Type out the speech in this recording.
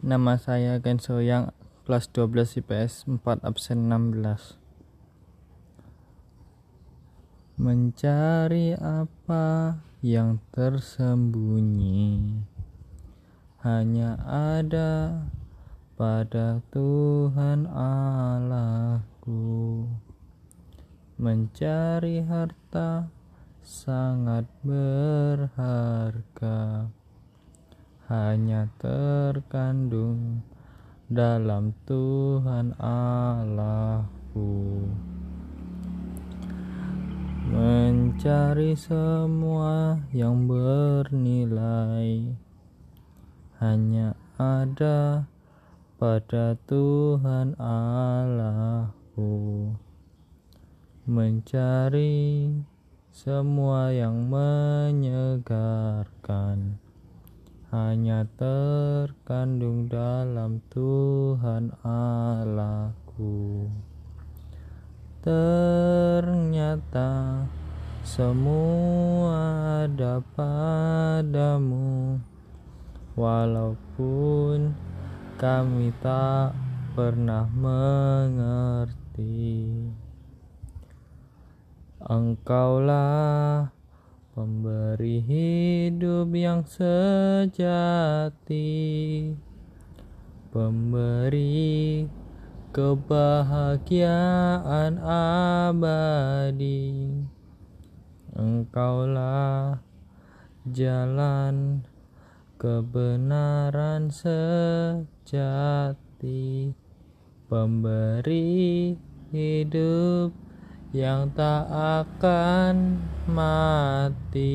Nama saya Kenso Yang, kelas 12 IPS 4 absen 16. Mencari apa yang tersembunyi hanya ada pada Tuhan Allahku. Mencari harta sangat berharga hanya terkandung dalam Tuhan Allahku. Mencari semua yang bernilai hanya ada pada Tuhan Allahku. Mencari semua yang menyegarkan hanya terkandung dalam Tuhan Allahku. Ternyata semua ada padamu, walaupun kami tak pernah mengerti. Engkaulah Pemberi hidup yang sejati, pemberi kebahagiaan abadi. Engkaulah jalan kebenaran sejati, pemberi hidup yang tak akan mati.